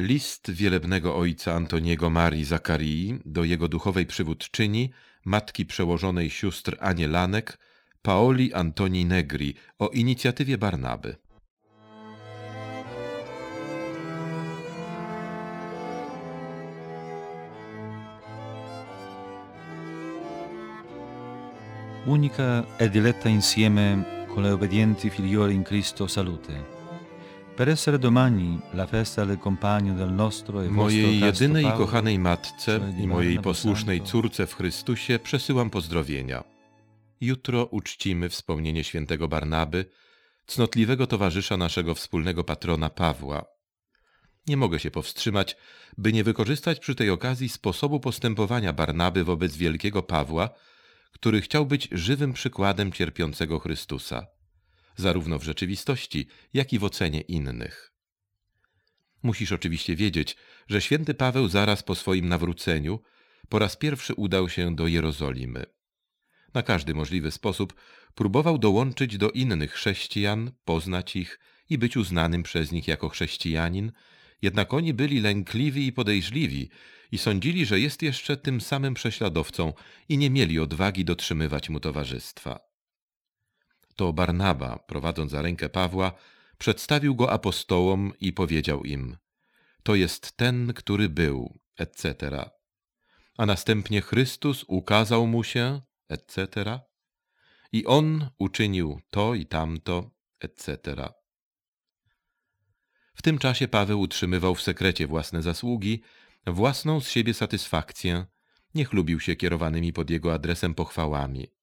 List wielebnego ojca Antoniego Marii Zakarii do jego duchowej przywódczyni, matki przełożonej sióstr Anielanek, Paoli Antoni Negri o inicjatywie Barnaby. Unica e diletta insieme con le obbedienti figlioli in Cristo salute. Mojej vostro casto jedynej i kochanej matce i mojej posłusznej córce w Chrystusie przesyłam pozdrowienia. Jutro uczcimy wspomnienie świętego Barnaby, cnotliwego towarzysza naszego wspólnego patrona Pawła. Nie mogę się powstrzymać, by nie wykorzystać przy tej okazji sposobu postępowania Barnaby wobec wielkiego Pawła, który chciał być żywym przykładem cierpiącego Chrystusa, zarówno w rzeczywistości, jak i w ocenie innych. Musisz oczywiście wiedzieć, że święty Paweł zaraz po swoim nawróceniu po raz pierwszy udał się do Jerozolimy. Na każdy możliwy sposób próbował dołączyć do innych chrześcijan, poznać ich i być uznanym przez nich jako chrześcijanin, jednak oni byli lękliwi i podejrzliwi i sądzili, że jest jeszcze tym samym prześladowcą i nie mieli odwagi dotrzymywać mu towarzystwa. To Barnaba, prowadząc za rękę Pawła, przedstawił go apostołom i powiedział im: To jest ten, który był, etc. A następnie Chrystus ukazał mu się, etc. I on uczynił to i tamto, etc. W tym czasie Paweł utrzymywał w sekrecie własne zasługi, własną z siebie satysfakcję, nie chlubił się kierowanymi pod jego adresem pochwałami.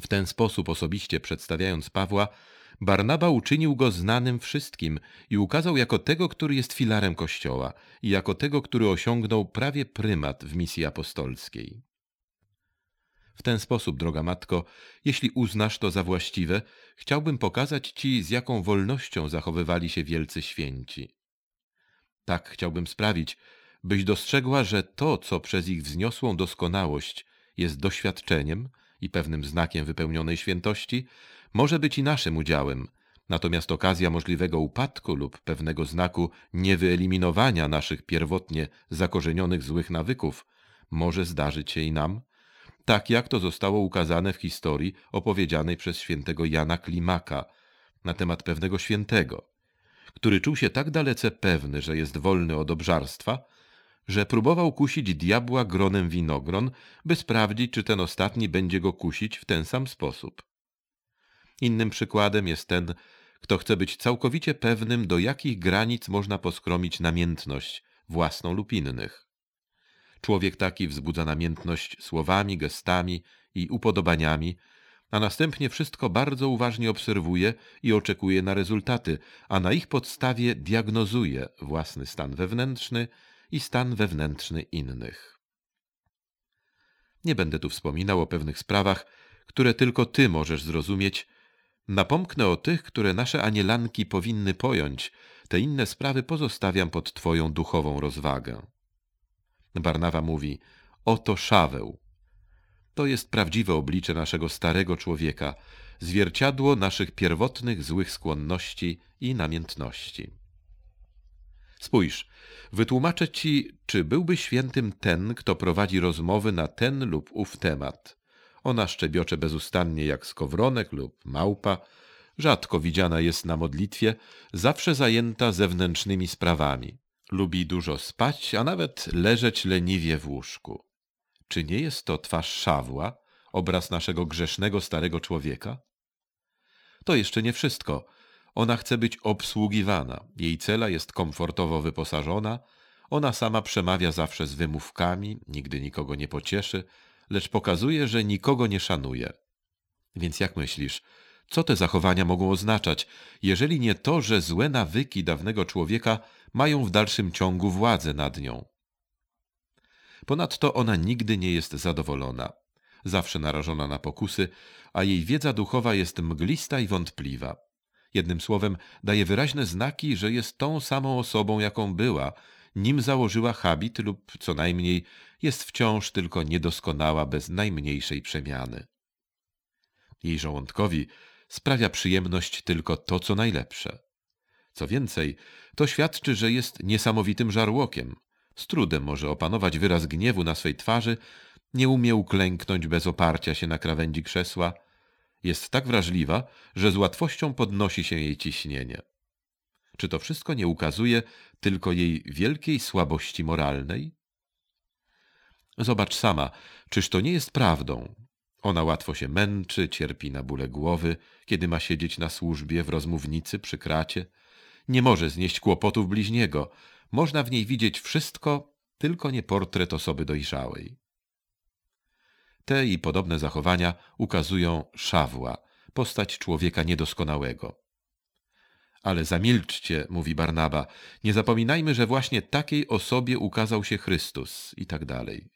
W ten sposób osobiście przedstawiając Pawła, Barnaba uczynił go znanym wszystkim i ukazał jako tego, który jest filarem Kościoła i jako tego, który osiągnął prawie prymat w misji apostolskiej. W ten sposób, droga matko, jeśli uznasz to za właściwe, chciałbym pokazać ci, z jaką wolnością zachowywali się wielcy święci. Tak chciałbym sprawić, byś dostrzegła, że to, co przez ich wzniosłą doskonałość jest doświadczeniem i pewnym znakiem wypełnionej świętości, może być i naszym udziałem, natomiast okazja możliwego upadku lub pewnego znaku niewyeliminowania naszych pierwotnie zakorzenionych złych nawyków może zdarzyć się i nam, tak jak to zostało ukazane w historii opowiedzianej przez świętego Jana Klimaka na temat pewnego świętego, który czuł się tak dalece pewny, że jest wolny od obżarstwa, że próbował kusić diabła gronem winogron, by sprawdzić, czy ten ostatni będzie go kusić w ten sam sposób. Innym przykładem jest ten, kto chce być całkowicie pewnym, do jakich granic można poskromić namiętność, własną lub innych. Człowiek taki wzbudza namiętność słowami, gestami i upodobaniami, a następnie wszystko bardzo uważnie obserwuje i oczekuje na rezultaty, a na ich podstawie diagnozuje własny stan wewnętrzny i stan wewnętrzny innych. Nie będę tu wspominał o pewnych sprawach, które tylko ty możesz zrozumieć. Napomknę o tych, które nasze anielanki powinny pojąć. Te inne sprawy pozostawiam pod twoją duchową rozwagę. Barnawa mówi: Oto Szaweł. To jest prawdziwe oblicze naszego starego człowieka, zwierciadło naszych pierwotnych złych skłonności i namiętności. Spójrz, wytłumaczę ci, czy byłby świętym ten, kto prowadzi rozmowy na ten lub ów temat. Ona szczebiocze bezustannie jak skowronek lub małpa, rzadko widziana jest na modlitwie, zawsze zajęta zewnętrznymi sprawami. Lubi dużo spać, a nawet leżeć leniwie w łóżku. Czy nie jest to twarz Szawła, obraz naszego grzesznego starego człowieka? To jeszcze nie wszystko. Ona chce być obsługiwana. Jej cela jest komfortowo wyposażona. Ona sama przemawia zawsze z wymówkami, nigdy nikogo nie pocieszy, lecz pokazuje, że nikogo nie szanuje. Więc jak myślisz, co te zachowania mogą oznaczać, jeżeli nie to, że złe nawyki dawnego człowieka mają w dalszym ciągu władzę nad nią? Ponadto ona nigdy nie jest zadowolona, zawsze narażona na pokusy, a jej wiedza duchowa jest mglista i wątpliwa. Jednym słowem, daje wyraźne znaki, że jest tą samą osobą, jaką była, nim założyła habit lub co najmniej jest wciąż tylko niedoskonała bez najmniejszej przemiany. Jej żołądkowi sprawia przyjemność tylko to, co najlepsze. Co więcej, to świadczy, że jest niesamowitym żarłokiem. Z trudem może opanować wyraz gniewu na swej twarzy, nie umie uklęknąć bez oparcia się na krawędzi krzesła. Jest tak wrażliwa, że z łatwością podnosi się jej ciśnienie. Czy to wszystko nie ukazuje tylko jej wielkiej słabości moralnej? Zobacz sama, czyż to nie jest prawdą? Ona łatwo się męczy, cierpi na bóle głowy, kiedy ma siedzieć na służbie w rozmównicy przy kracie. Nie może znieść kłopotów bliźniego. Można w niej widzieć wszystko, tylko nie portret osoby dojrzałej. Te i podobne zachowania ukazują Szawła, postać człowieka niedoskonałego. Ale zamilczcie, mówi Barnaba, nie zapominajmy, że właśnie takiej osobie ukazał się Chrystus i tak dalej.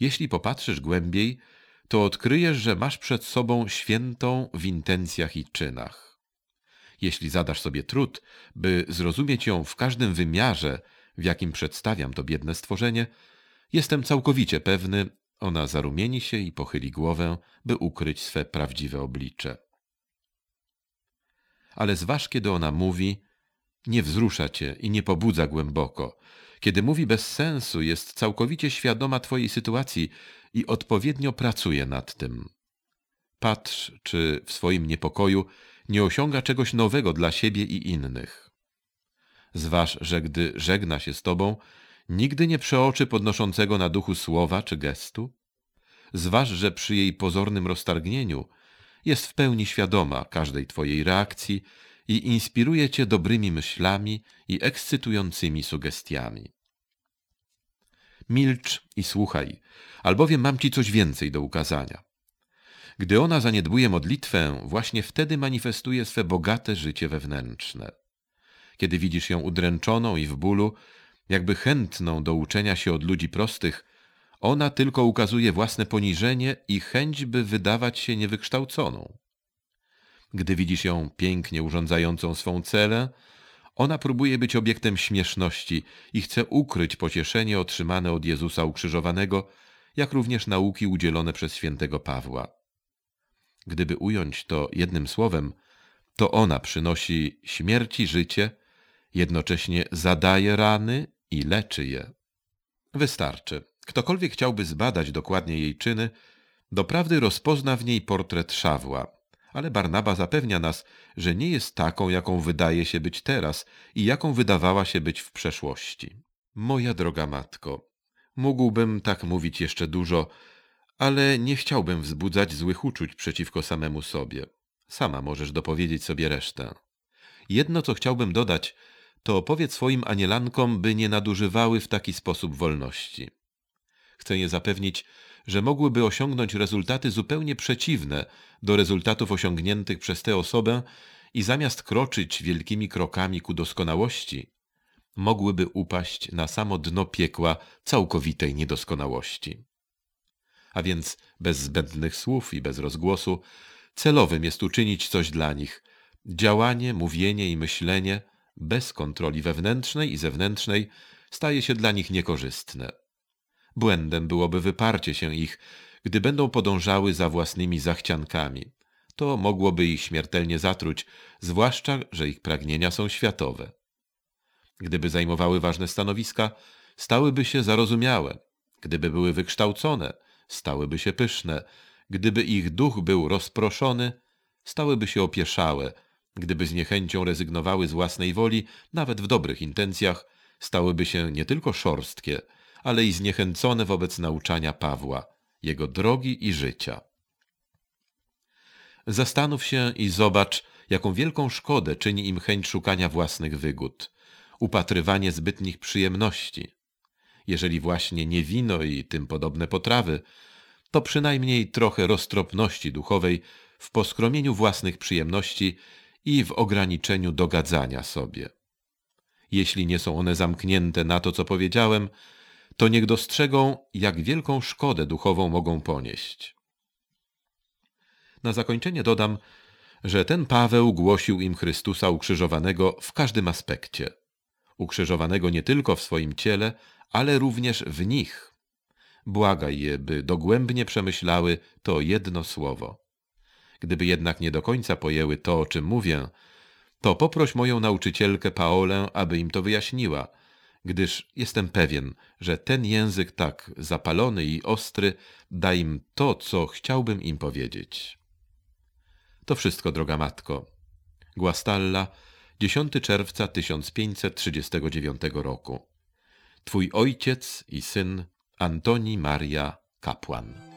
Jeśli popatrzysz głębiej, to odkryjesz, że masz przed sobą świętą w intencjach i czynach. Jeśli zadasz sobie trud, by zrozumieć ją w każdym wymiarze, w jakim przedstawiam to biedne stworzenie, jestem całkowicie pewny, ona zarumieni się i pochyli głowę, by ukryć swe prawdziwe oblicze. Ale zważ, kiedy ona mówi, nie wzrusza cię i nie pobudza głęboko. Kiedy mówi bez sensu, jest całkowicie świadoma twojej sytuacji i odpowiednio pracuje nad tym. Patrz, czy w swoim niepokoju nie osiąga czegoś nowego dla siebie i innych. Zważ, że gdy żegna się z tobą, nigdy nie przeoczy podnoszącego na duchu słowa czy gestu? Zważ, że przy jej pozornym roztargnieniu jest w pełni świadoma każdej twojej reakcji i inspiruje cię dobrymi myślami i ekscytującymi sugestiami. Milcz i słuchaj, albowiem mam ci coś więcej do ukazania. Gdy ona zaniedbuje modlitwę, właśnie wtedy manifestuje swe bogate życie wewnętrzne. Kiedy widzisz ją udręczoną i w bólu, jakby chętną do uczenia się od ludzi prostych, ona tylko ukazuje własne poniżenie i chęć, by wydawać się niewykształconą. Gdy widzisz ją pięknie urządzającą swą celę, ona próbuje być obiektem śmieszności i chce ukryć pocieszenie otrzymane od Jezusa ukrzyżowanego, jak również nauki udzielone przez świętego Pawła. Gdyby ująć to jednym słowem, to ona przynosi śmierci życie, jednocześnie zadaje rany i leczy je. Wystarczy. Ktokolwiek chciałby zbadać dokładnie jej czyny, doprawdy rozpozna w niej portret Szawła, ale Barnaba zapewnia nas, że nie jest taką, jaką wydaje się być teraz i jaką wydawała się być w przeszłości. Moja droga matko, mógłbym tak mówić jeszcze dużo, ale nie chciałbym wzbudzać złych uczuć przeciwko samemu sobie. Sama możesz dopowiedzieć sobie resztę. Jedno, co chciałbym dodać, to powiedz swoim anielankom, by nie nadużywały w taki sposób wolności. Chcę je zapewnić, że mogłyby osiągnąć rezultaty zupełnie przeciwne do rezultatów osiągniętych przez tę osobę i zamiast kroczyć wielkimi krokami ku doskonałości, mogłyby upaść na samo dno piekła całkowitej niedoskonałości. A więc bez zbędnych słów i bez rozgłosu, celowym jest uczynić coś dla nich. Działanie, mówienie i myślenie bez kontroli wewnętrznej i zewnętrznej staje się dla nich niekorzystne. Błędem byłoby wyparcie się ich, gdy będą podążały za własnymi zachciankami. To mogłoby ich śmiertelnie zatruć, zwłaszcza, że ich pragnienia są światowe. Gdyby zajmowały ważne stanowiska, stałyby się zarozumiałe. Gdyby były wykształcone, stałyby się pyszne. Gdyby ich duch był rozproszony, stałyby się opieszałe. Gdyby z niechęcią rezygnowały z własnej woli, nawet w dobrych intencjach, stałyby się nie tylko szorstkie, ale i zniechęcone wobec nauczania Pawła, jego drogi i życia. Zastanów się i zobacz, jaką wielką szkodę czyni im chęć szukania własnych wygód, upatrywanie zbytnich przyjemności. Jeżeli właśnie nie wino i tym podobne potrawy, to przynajmniej trochę roztropności duchowej w poskromieniu własnych przyjemności i w ograniczeniu dogadzania sobie. Jeśli nie są one zamknięte na to, co powiedziałem, to niech dostrzegą, jak wielką szkodę duchową mogą ponieść. Na zakończenie dodam, że ten Paweł głosił im Chrystusa ukrzyżowanego w każdym aspekcie. Ukrzyżowanego nie tylko w swoim ciele, ale również w nich. Błagaj je, by dogłębnie przemyślały to jedno słowo. Gdyby jednak nie do końca pojęły to, o czym mówię, to poproś moją nauczycielkę Paolę, aby im to wyjaśniła, gdyż jestem pewien, że ten język tak zapalony i ostry da im to, co chciałbym im powiedzieć. To wszystko, droga matko. Guastalla, 10 czerwca 1539 roku. Twój ojciec i syn Antoni Maria Kapłan.